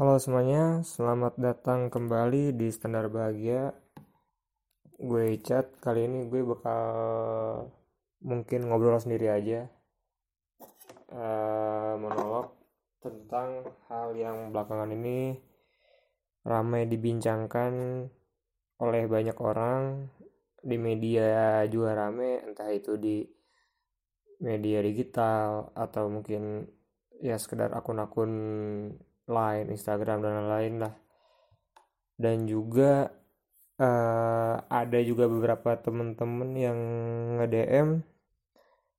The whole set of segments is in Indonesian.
Halo semuanya, selamat datang kembali di Standar Bahagia. Gue Icat, kali ini gue bakal mungkin ngobrol sendiri aja. Uh, monolog tentang hal yang belakangan ini ramai dibincangkan oleh banyak orang di media juga rame entah itu di media digital atau mungkin ya sekedar akun-akun lain Instagram dan lain-lain lah. Dan juga uh, ada juga beberapa temen-temen yang nge-DM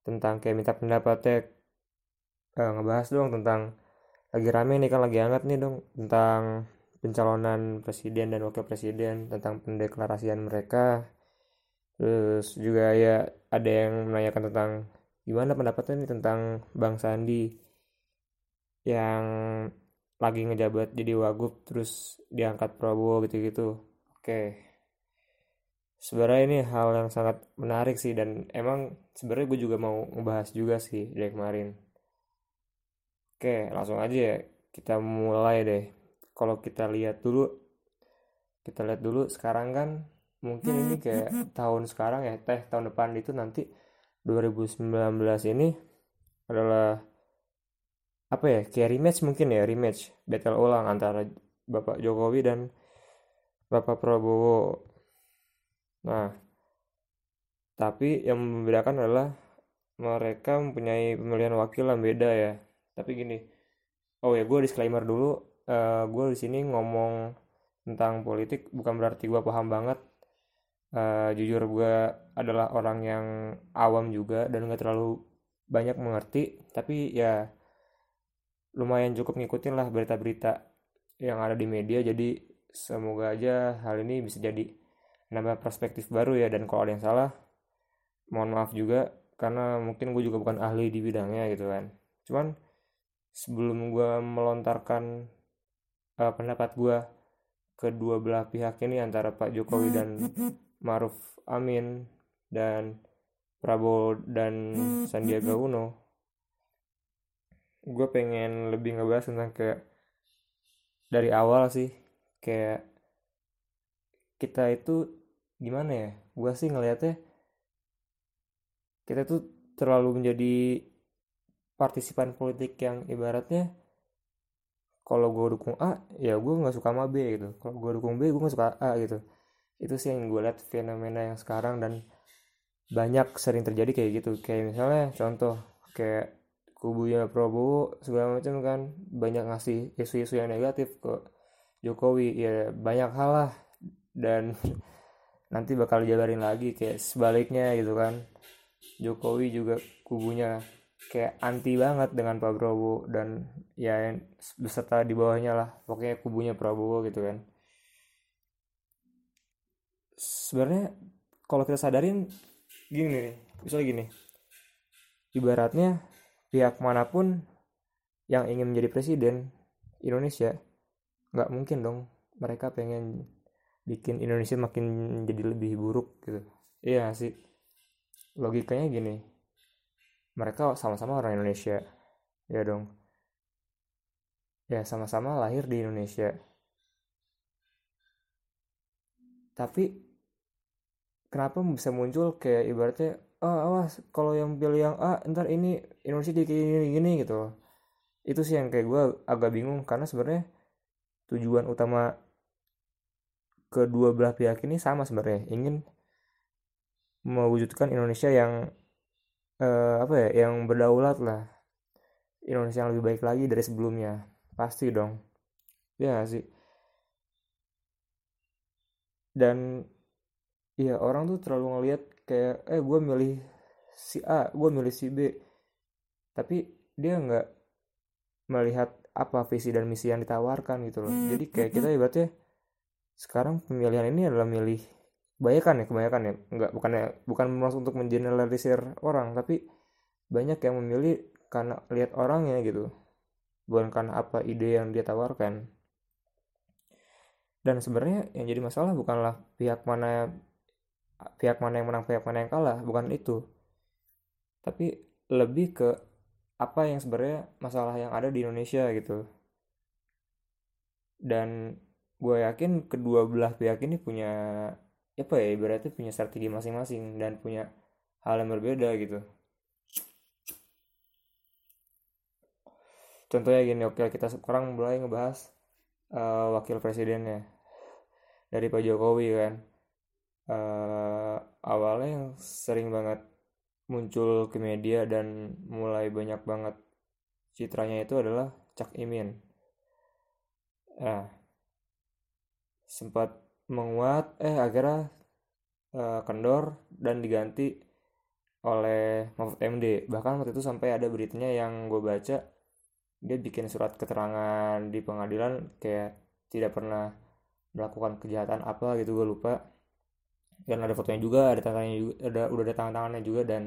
tentang kayak minta pendapatnya uh, ngebahas dong tentang lagi rame nih kan lagi hangat nih dong tentang pencalonan presiden dan wakil presiden tentang pendeklarasian mereka. Terus juga ya ada yang menanyakan tentang gimana pendapatnya nih tentang Bang Sandi yang lagi ngejabat jadi wagub terus diangkat Prabowo gitu-gitu. Oke. Sebenarnya ini hal yang sangat menarik sih dan emang sebenarnya gue juga mau ngebahas juga sih dari kemarin. Oke langsung aja ya kita mulai deh. Kalau kita lihat dulu kita lihat dulu sekarang kan mungkin ini kayak tahun sekarang ya teh tahun depan itu nanti 2019 ini adalah apa ya kayak rematch mungkin ya rematch battle ulang antara Bapak Jokowi dan Bapak Prabowo. Nah tapi yang membedakan adalah mereka mempunyai pemilihan wakil yang beda ya. Tapi gini oh ya gue disclaimer dulu uh, eh, gue di sini ngomong tentang politik bukan berarti gue paham banget. Uh, jujur gue adalah orang yang awam juga dan gak terlalu banyak mengerti. Tapi ya lumayan cukup ngikutin lah berita-berita yang ada di media. Jadi semoga aja hal ini bisa jadi nambah perspektif baru ya. Dan kalau ada yang salah mohon maaf juga. Karena mungkin gue juga bukan ahli di bidangnya gitu kan. Cuman sebelum gue melontarkan uh, pendapat gue kedua belah pihak ini antara Pak Jokowi dan Maruf Amin dan Prabowo dan Sandiaga Uno gue pengen lebih ngebahas tentang kayak dari awal sih kayak kita itu gimana ya gue sih ngelihatnya kita tuh terlalu menjadi partisipan politik yang ibaratnya kalau gue dukung A ya gue nggak suka sama B gitu. Kalau gue dukung B gue nggak suka A gitu. Itu sih yang gue lihat fenomena yang sekarang dan banyak sering terjadi kayak gitu. Kayak misalnya contoh kayak kubunya Prabowo segala macam kan. Banyak ngasih isu-isu yang negatif ke Jokowi. Ya banyak hal lah. Dan nanti bakal dijabarin lagi kayak sebaliknya gitu kan. Jokowi juga kubunya kayak anti banget dengan Pak Prabowo. Dan ya yang beserta di bawahnya lah. Pokoknya kubunya Prabowo gitu kan. Sebenarnya kalau kita sadarin gini nih. Misalnya gini. Ibaratnya pihak mana pun yang ingin menjadi presiden Indonesia nggak mungkin dong mereka pengen bikin Indonesia makin jadi lebih buruk gitu. Iya sih? Logikanya gini mereka sama-sama orang Indonesia ya dong. Ya sama-sama lahir di Indonesia. Tapi kenapa bisa muncul kayak ibaratnya oh awas kalau yang pilih yang A ntar ini Indonesia jadi gini gini gitu itu sih yang kayak gue agak bingung karena sebenarnya tujuan utama kedua belah pihak ini sama sebenarnya ingin mewujudkan Indonesia yang eh, apa ya yang berdaulat lah. Indonesia yang lebih baik lagi dari sebelumnya. Pasti dong. Ya sih? Dan ya orang tuh terlalu ngelihat kayak eh gue milih si A gue milih si B. Tapi dia nggak melihat apa visi dan misi yang ditawarkan gitu loh. Jadi kayak kita ibaratnya sekarang pemilihan ini adalah milih kebanyakan ya kebanyakan ya. Nggak bukan bukan maksud untuk mengeneralisir orang tapi banyak yang memilih karena lihat orangnya gitu. Bukan karena apa ide yang dia tawarkan. Dan sebenarnya yang jadi masalah bukanlah pihak mana pihak mana yang menang pihak mana yang kalah bukan itu. Tapi lebih ke apa yang sebenarnya masalah yang ada di Indonesia gitu. Dan gue yakin kedua belah pihak ini punya apa ya ibaratnya punya strategi masing-masing dan punya hal yang berbeda gitu. Contohnya gini oke kita sekarang mulai ngebahas uh, wakil presidennya dari Pak Jokowi kan uh, awalnya yang sering banget muncul ke media dan mulai banyak banget citranya itu adalah Cak Imin nah sempat menguat eh akhirnya uh, kendor dan diganti oleh Mahfud MD bahkan waktu itu sampai ada beritanya yang gue baca dia bikin surat keterangan di pengadilan kayak tidak pernah melakukan kejahatan apa gitu gue lupa dan ada fotonya juga ada tangannya juga ada udah ada tangan tangannya juga dan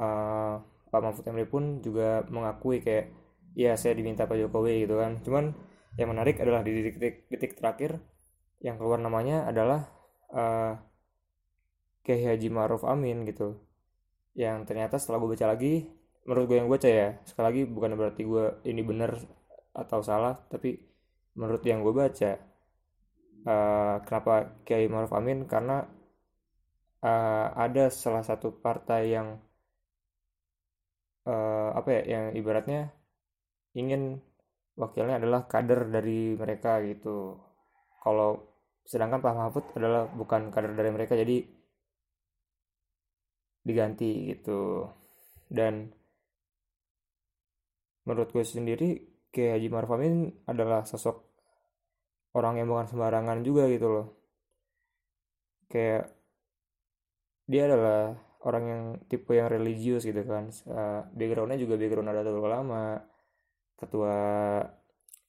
uh, Pak Mahfud MD pun juga mengakui kayak ya saya diminta Pak Jokowi gitu kan. Cuman yang menarik adalah di detik-detik terakhir yang keluar namanya adalah uh, Kiai Haji Ma'ruf Amin gitu. Yang ternyata setelah gue baca lagi menurut gue yang gue baca ya sekali lagi bukan berarti gue ini benar atau salah tapi menurut yang gue baca uh, kenapa Kiai Ma'ruf Amin? Karena uh, ada salah satu partai yang uh, apa ya yang ibaratnya ingin wakilnya adalah kader dari mereka gitu. Kalau sedangkan Pak Mahfud adalah bukan kader dari mereka jadi diganti gitu. Dan menurut gue sendiri kayak Haji Maruf Amin adalah sosok orang yang bukan sembarangan juga gitu loh. Kayak dia adalah orang yang tipe yang religius gitu kan. Uh, backgroundnya juga background ada ulama ketua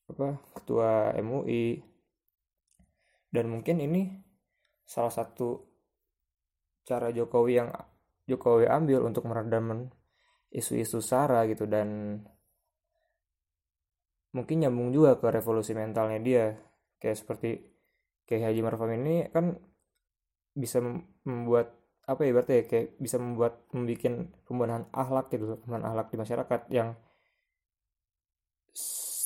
apa ketua MUI dan mungkin ini salah satu cara Jokowi yang Jokowi ambil untuk meredam isu-isu sara gitu dan mungkin nyambung juga ke revolusi mentalnya dia kayak seperti kayak Haji Maruf ini kan bisa membuat apa ya berarti ya kayak bisa membuat membuat pembenahan akhlak gitu pembenahan akhlak di masyarakat yang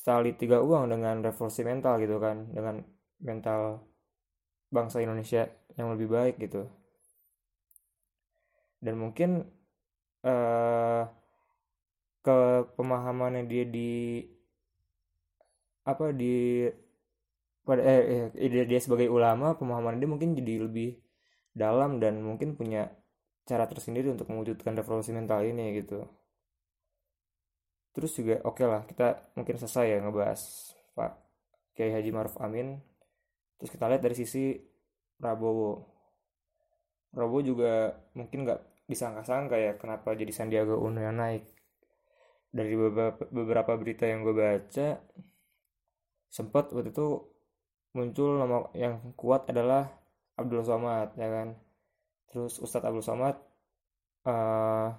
sekali tiga uang dengan revolusi mental gitu kan dengan mental bangsa Indonesia yang lebih baik gitu. Dan mungkin uh, ke pemahamannya dia di apa di pada eh, eh dia, sebagai ulama pemahaman dia mungkin jadi lebih dalam dan mungkin punya cara tersendiri untuk mewujudkan revolusi mental ini gitu. Terus juga oke okay lah kita mungkin selesai ya ngebahas Pak Kiai Haji Maruf Amin. Terus kita lihat dari sisi Prabowo. Prabowo juga mungkin nggak disangka-sangka ya kenapa jadi Sandiaga Uno yang naik. Dari beberapa berita yang gue baca sempat waktu itu muncul nama yang kuat adalah Abdul Somad ya kan? Terus Ustadz Abdul Somad uh,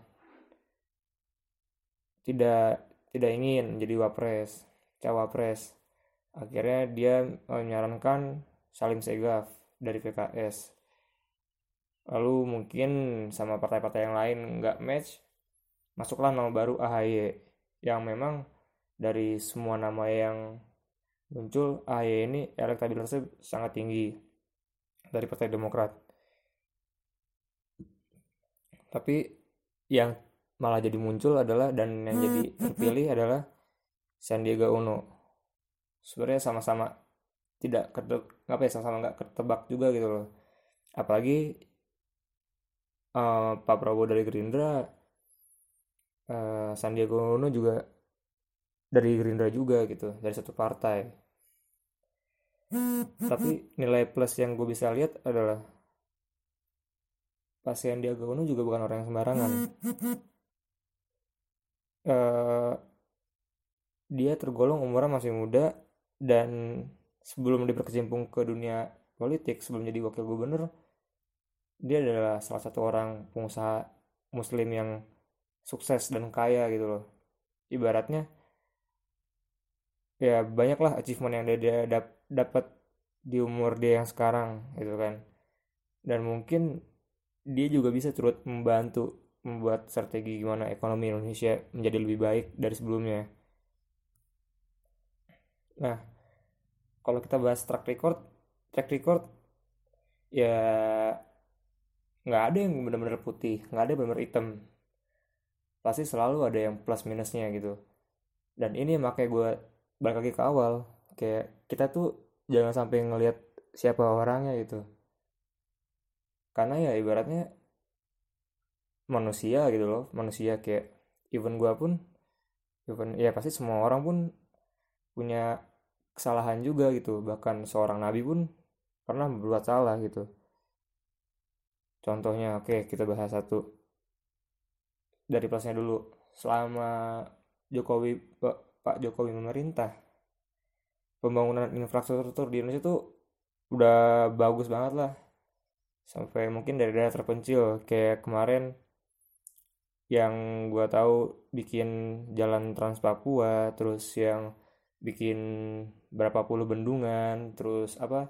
tidak tidak ingin jadi wapres cawapres. Akhirnya dia menyarankan Salim Segaf dari PKS lalu mungkin sama partai-partai yang lain nggak match masuklah nama baru AHY yang memang dari semua nama yang muncul AHY ini elektabilitasnya sangat tinggi dari Partai Demokrat. Tapi yang malah jadi muncul adalah dan yang jadi terpilih adalah Sandiaga Uno. Sebenarnya sama-sama tidak ngapa ya sama-sama nggak ketebak juga gitu loh. Apalagi uh, Pak Prabowo dari Gerindra uh, Sandiaga Uno juga dari Gerindra juga gitu dari satu partai. Tapi nilai plus yang gue bisa lihat adalah Pak Sandiaga Uno juga bukan orang yang sembarangan. Uh, dia tergolong umurnya masih muda dan sebelum dia berkecimpung ke dunia politik sebelum jadi wakil gubernur dia adalah salah satu orang pengusaha muslim yang sukses dan kaya gitu loh. Ibaratnya ya banyaklah achievement yang dia, dia dap, dapat di umur dia yang sekarang gitu kan. Dan mungkin dia juga bisa turut membantu membuat strategi gimana ekonomi Indonesia menjadi lebih baik dari sebelumnya. Nah kalau kita bahas track record track record ya nggak ada yang benar-benar putih nggak ada benar-benar hitam. Pasti selalu ada yang plus minusnya gitu. Dan ini makanya gue balik lagi ke awal. Kayak kita tuh jangan sampai ngelihat siapa orangnya gitu. Karena ya ibaratnya manusia gitu loh. Manusia kayak even gue pun even ya pasti semua orang pun punya kesalahan juga gitu. Bahkan seorang nabi pun pernah berbuat salah gitu. Contohnya oke okay, kita bahas satu. Dari plusnya dulu. Selama Jokowi Pak Jokowi memerintah. Pembangunan infrastruktur di Indonesia tuh udah bagus banget lah. Sampai mungkin dari daerah terpencil kayak kemarin yang gue tahu bikin jalan Trans Papua terus yang bikin berapa puluh bendungan terus apa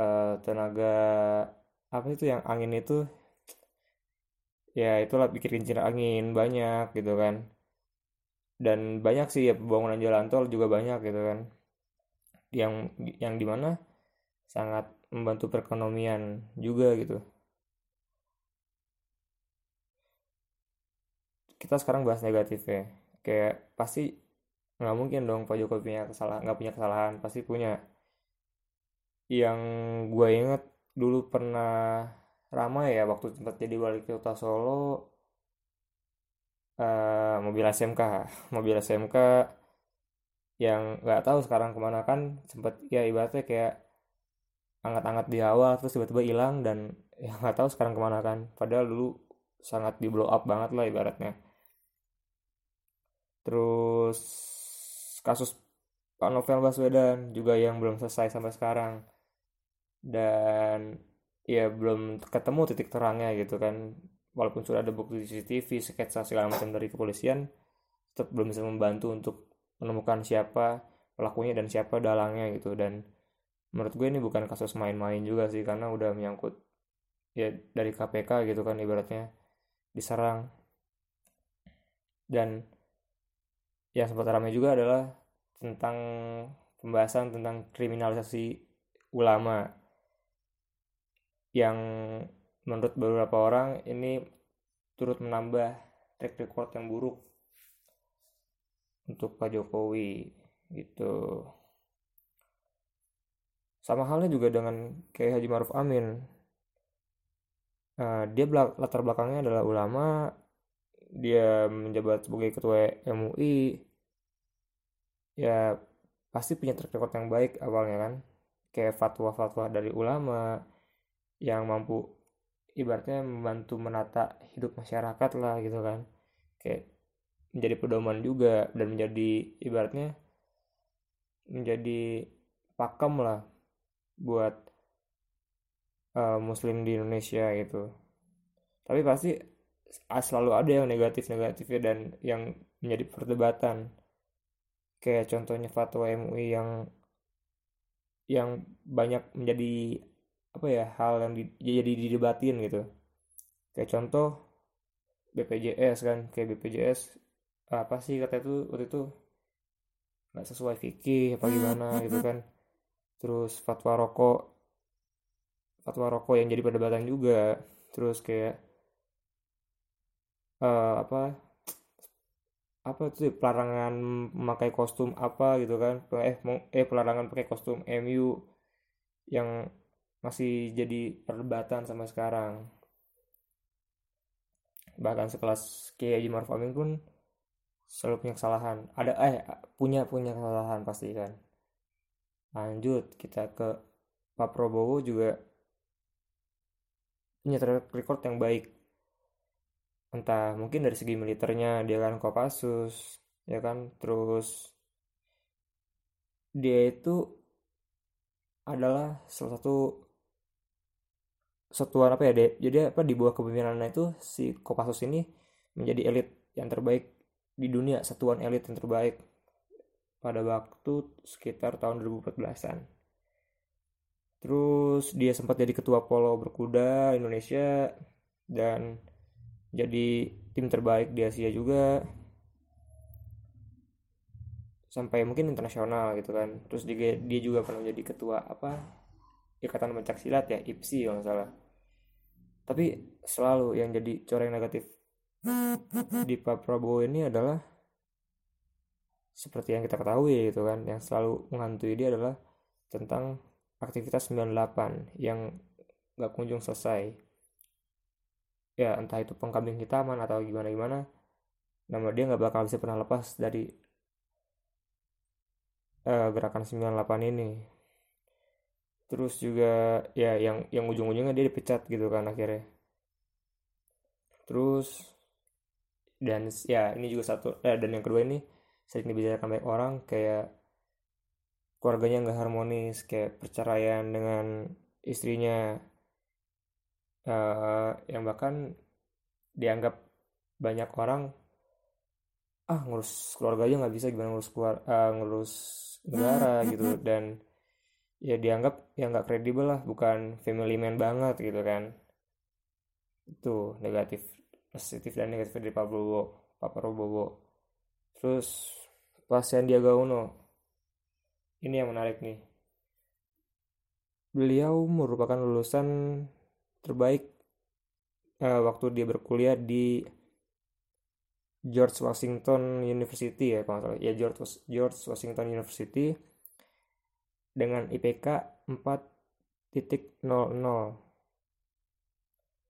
uh, tenaga apa itu yang angin itu? Ya itulah bikin kincir angin banyak gitu kan dan banyak sih ya pembangunan jalan tol juga banyak gitu kan. Yang yang di mana sangat membantu perekonomian juga gitu. Kita sekarang bahas negatif ya. Kayak pasti nggak mungkin dong Pak Jokowi punya kesalahan nggak punya kesalahan pasti punya. Yang gue inget dulu pernah ramai ya waktu sempat jadi wali kota Solo uh, mobil SMK mobil SMK yang nggak tahu sekarang ke mana kan sempat ya ibaratnya kayak anget-anget di awal terus tiba-tiba hilang dan ya nggak tahu sekarang ke mana kan. Padahal dulu sangat di blow up banget lah ibaratnya. Terus kasus Pak Novel Baswedan juga yang belum selesai sampai sekarang. Dan ya belum ketemu titik terangnya gitu kan walaupun sudah ada bukti CCTV sketsa segala macam dari kepolisian tetap belum bisa membantu untuk menemukan siapa pelakunya dan siapa dalangnya gitu. Dan menurut gue ini bukan kasus main-main juga sih karena udah menyangkut ya dari KPK gitu kan ibaratnya diserang. Dan yang sempat ramai juga adalah tentang pembahasan tentang kriminalisasi ulama yang menurut beberapa orang ini turut menambah track record yang buruk untuk Pak Jokowi gitu. Sama halnya juga dengan kayak Haji Maruf Amin. Uh, dia belak latar belakangnya adalah ulama dia menjabat sebagai ketua MUI ya pasti punya track record yang baik awalnya kan. Kayak fatwa-fatwa dari ulama yang mampu ibaratnya membantu menata hidup masyarakat lah gitu kan. Kayak menjadi pedoman juga dan menjadi ibaratnya menjadi pakem lah buat uh, muslim di Indonesia gitu. Tapi pasti selalu ada yang negatif-negatifnya dan yang menjadi perdebatan. Kayak contohnya fatwa MUI yang yang banyak menjadi apa ya hal yang di, jadi didebatin gitu. Kayak contoh BPJS kan kayak BPJS apa sih kata itu waktu itu nggak sesuai fikih apa gimana gitu kan. Terus fatwa rokok fatwa rokok yang jadi perdebatan juga. Terus kayak uh, apa apa tuh pelarangan memakai kostum apa gitu kan. Eh eh pelarangan pakai kostum MU yang masih jadi perdebatan sampai sekarang. Bahkan sekelas Kiai Haji Maruf pun selalu punya kesalahan. Ada eh punya punya kesalahan pasti kan. Lanjut kita ke Pak Prabowo juga punya track record yang baik. Entah mungkin dari segi militernya dia kan Kopassus ya kan? Terus dia itu adalah salah satu satuan apa ya deh jadi apa di bawah kepemimpinannya itu si Kopassus ini menjadi elit yang terbaik di dunia satuan elit yang terbaik pada waktu sekitar tahun 2014an terus dia sempat jadi ketua polo berkuda Indonesia dan jadi tim terbaik di Asia juga. Sampai mungkin internasional gitu kan. Terus dia dia juga pernah menjadi ketua apa ikatan pencak silat ya IPSI kalau nggak salah tapi selalu yang jadi coreng negatif di Pak Prabowo ini adalah seperti yang kita ketahui gitu kan yang selalu menghantui dia adalah tentang aktivitas 98 yang nggak kunjung selesai. Ya entah itu pengkambing hitaman atau gimana gimana nama dia nggak bakal bisa pernah lepas dari uh, gerakan 98 ini terus juga ya yang yang ujung-ujungnya dia dipecat gitu kan akhirnya. Terus dan ya ini juga satu eh, dan yang kedua ini sering dibicarakan banyak orang kayak keluarganya nggak harmonis kayak perceraian dengan istrinya uh, yang bahkan dianggap banyak orang ah ngurus keluarga aja nggak bisa gimana ngurus keluar uh, ngurus negara gitu. Dan ya dianggap yang nggak kredibel lah bukan family man banget gitu kan. Itu negatif positif dan negatif dari Pak Prabowo Pak Prabowo terus pas Sandiaga Uno. Ini yang menarik nih. Beliau merupakan lulusan terbaik uh, waktu dia berkuliah di George Washington University ya kalau salah. Ya George George Washington University dengan IPK 4.00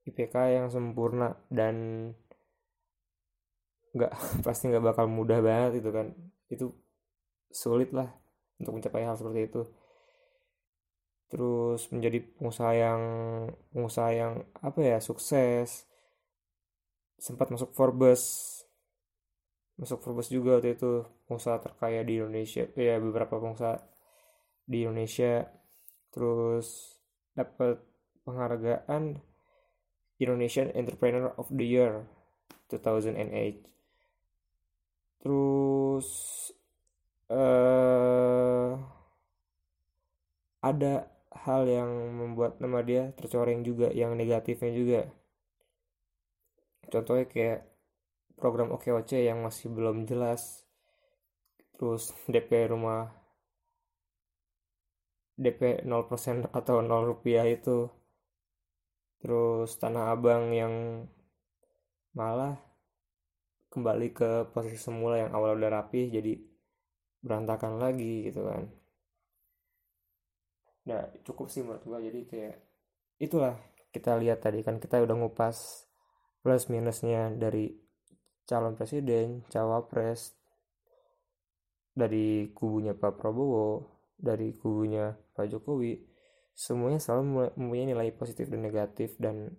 IPK yang sempurna dan nggak pasti nggak bakal mudah banget itu kan. Itu sulit lah untuk mencapai hal seperti itu. Terus menjadi pengusaha yang pengusaha yang apa ya sukses. Sempat masuk Forbes. Masuk Forbes juga waktu itu pengusaha terkaya di Indonesia. Ya beberapa pengusaha di Indonesia. Terus dapat penghargaan Indonesian Entrepreneur of the Year 2008 terus uh, ada hal yang membuat nama dia tercoreng juga yang negatifnya juga. Contohnya kayak program OKOC yang masih belum jelas. Terus DP rumah DP 0% atau 0 rupiah itu. Terus Tanah Abang yang malah kembali ke posisi semula yang awal udah rapi jadi berantakan lagi gitu kan. Nah cukup sih menurut gua. Jadi kayak itulah kita lihat tadi kan kita udah ngupas plus minusnya dari calon presiden cawapres dari kubunya Pak Prabowo dari kubunya Pak Jokowi semuanya selalu mempunyai nilai positif dan negatif dan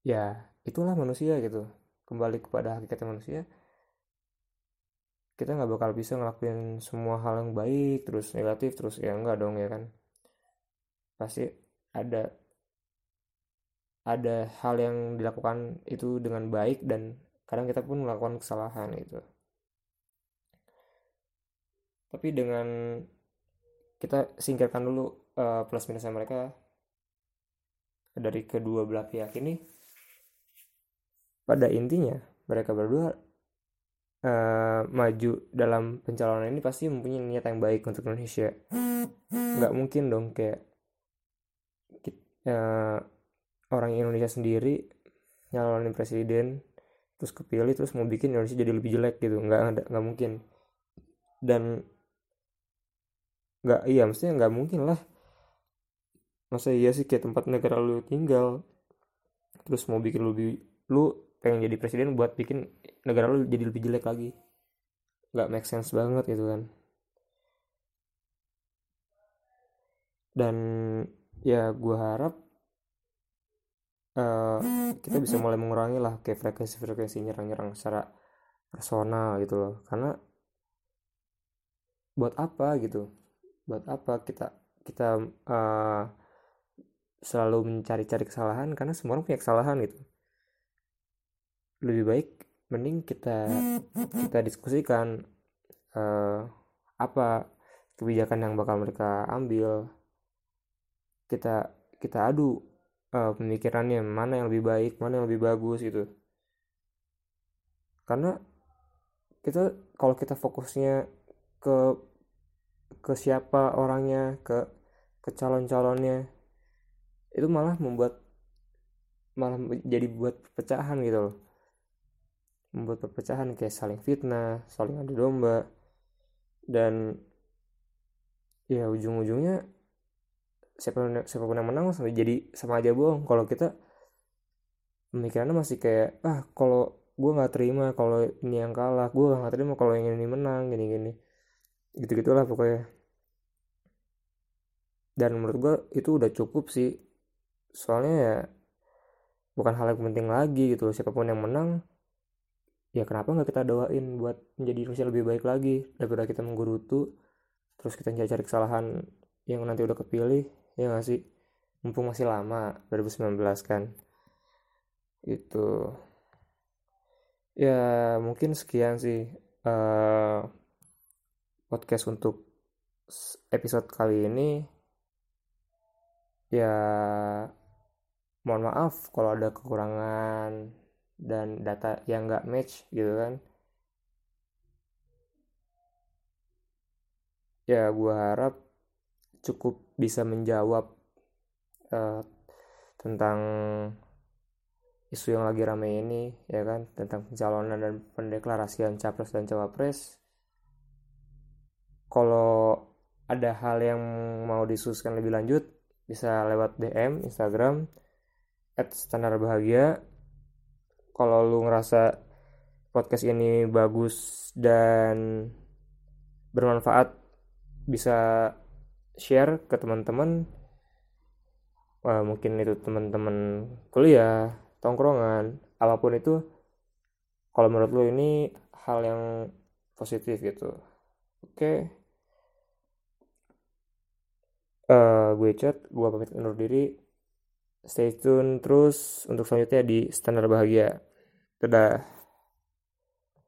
ya itulah manusia gitu. Kembali kepada hakikat manusia kita nggak bakal bisa ngelakuin semua hal yang baik terus negatif terus ya enggak dong ya kan? Pasti ada ada hal yang dilakukan itu dengan baik dan kadang kita pun melakukan kesalahan gitu tapi dengan kita singkirkan dulu uh, plus minusnya mereka dari kedua belah pihak ini pada intinya mereka berdua uh, maju dalam pencalonan ini pasti mempunyai niat yang baik untuk Indonesia. Nggak mungkin dong kayak uh, orang Indonesia sendiri nyalonin presiden terus kepilih terus mau bikin Indonesia jadi lebih jelek gitu. Nggak nggak mungkin. Dan nggak iya maksudnya nggak mungkin lah. Masa iya sih kayak tempat negara lu tinggal terus mau bikin lu lu pengen jadi presiden buat bikin negara lu jadi lebih jelek lagi. Nggak make sense banget gitu kan. Dan ya gue harap uh, kita bisa mulai mengurangi lah kayak frekuensi frekuensi nyerang-nyerang secara personal gitu loh. Karena buat apa gitu buat apa kita kita uh, selalu mencari-cari kesalahan karena semua orang punya kesalahan gitu. Lebih baik mending kita kita diskusikan uh, apa kebijakan yang bakal mereka ambil. Kita kita adu uh, pemikirannya mana yang lebih baik mana yang lebih bagus gitu. Karena kita kalau kita fokusnya ke ke siapa orangnya ke ke calon-calonnya. Itu malah membuat malah jadi buat perpecahan gitu loh. Membuat perpecahan kayak saling fitnah saling adu domba. Dan ya ujung-ujungnya siapa siapa pun yang menang sampai jadi sama aja bohong. Kalau kita pemikirannya masih kayak ah kalau gue nggak terima kalau ini yang kalah gue nggak terima kalau yang ini menang gini gini gitu gitulah pokoknya. Dan menurut gue itu udah cukup sih. Soalnya ya bukan hal yang penting lagi gitu siapa pun yang menang ya kenapa nggak kita doain buat menjadi manusia lebih baik lagi? Daripada kita menggerutu terus kita cari kesalahan yang nanti udah kepilih ya nggak sih? Mumpung masih lama 2019 kan. Itu ya mungkin sekian sih uh, podcast untuk episode kali ini ya mohon maaf kalau ada kekurangan dan data yang nggak match gitu kan. Ya gue harap cukup bisa menjawab uh, tentang isu yang lagi rame ini ya kan tentang pencalonan dan pendeklarasian capres dan cawapres kalau ada hal yang mau disususkan lebih lanjut bisa lewat DM Instagram at standar bahagia kalau lu ngerasa podcast ini bagus dan bermanfaat bisa share ke teman-teman mungkin itu teman-teman kuliah, tongkrongan, apa pun itu kalau menurut lu ini hal yang positif gitu. Oke. Okay. Uh, gue chat, gue pamit undur diri stay tune terus untuk selanjutnya di Standar Bahagia. Dadah.